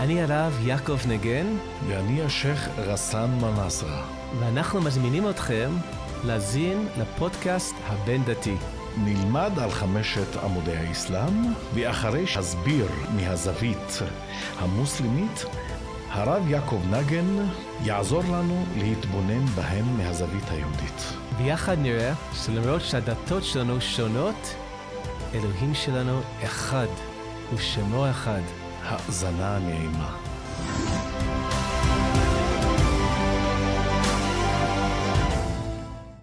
אני הרב יעקב נגן, ואני השייח' רסאן מנסרה. ואנחנו מזמינים אתכם להזין לפודקאסט הבין-דתי. נלמד על חמשת עמודי האסלאם, ואחרי שאסביר מהזווית המוסלמית, הרב יעקב נגן יעזור לנו להתבונן בהם מהזווית היהודית. ביחד נראה שלמרות שהדתות שלנו שונות, אלוהים שלנו אחד, ושמו אחד. האזנה נעימה.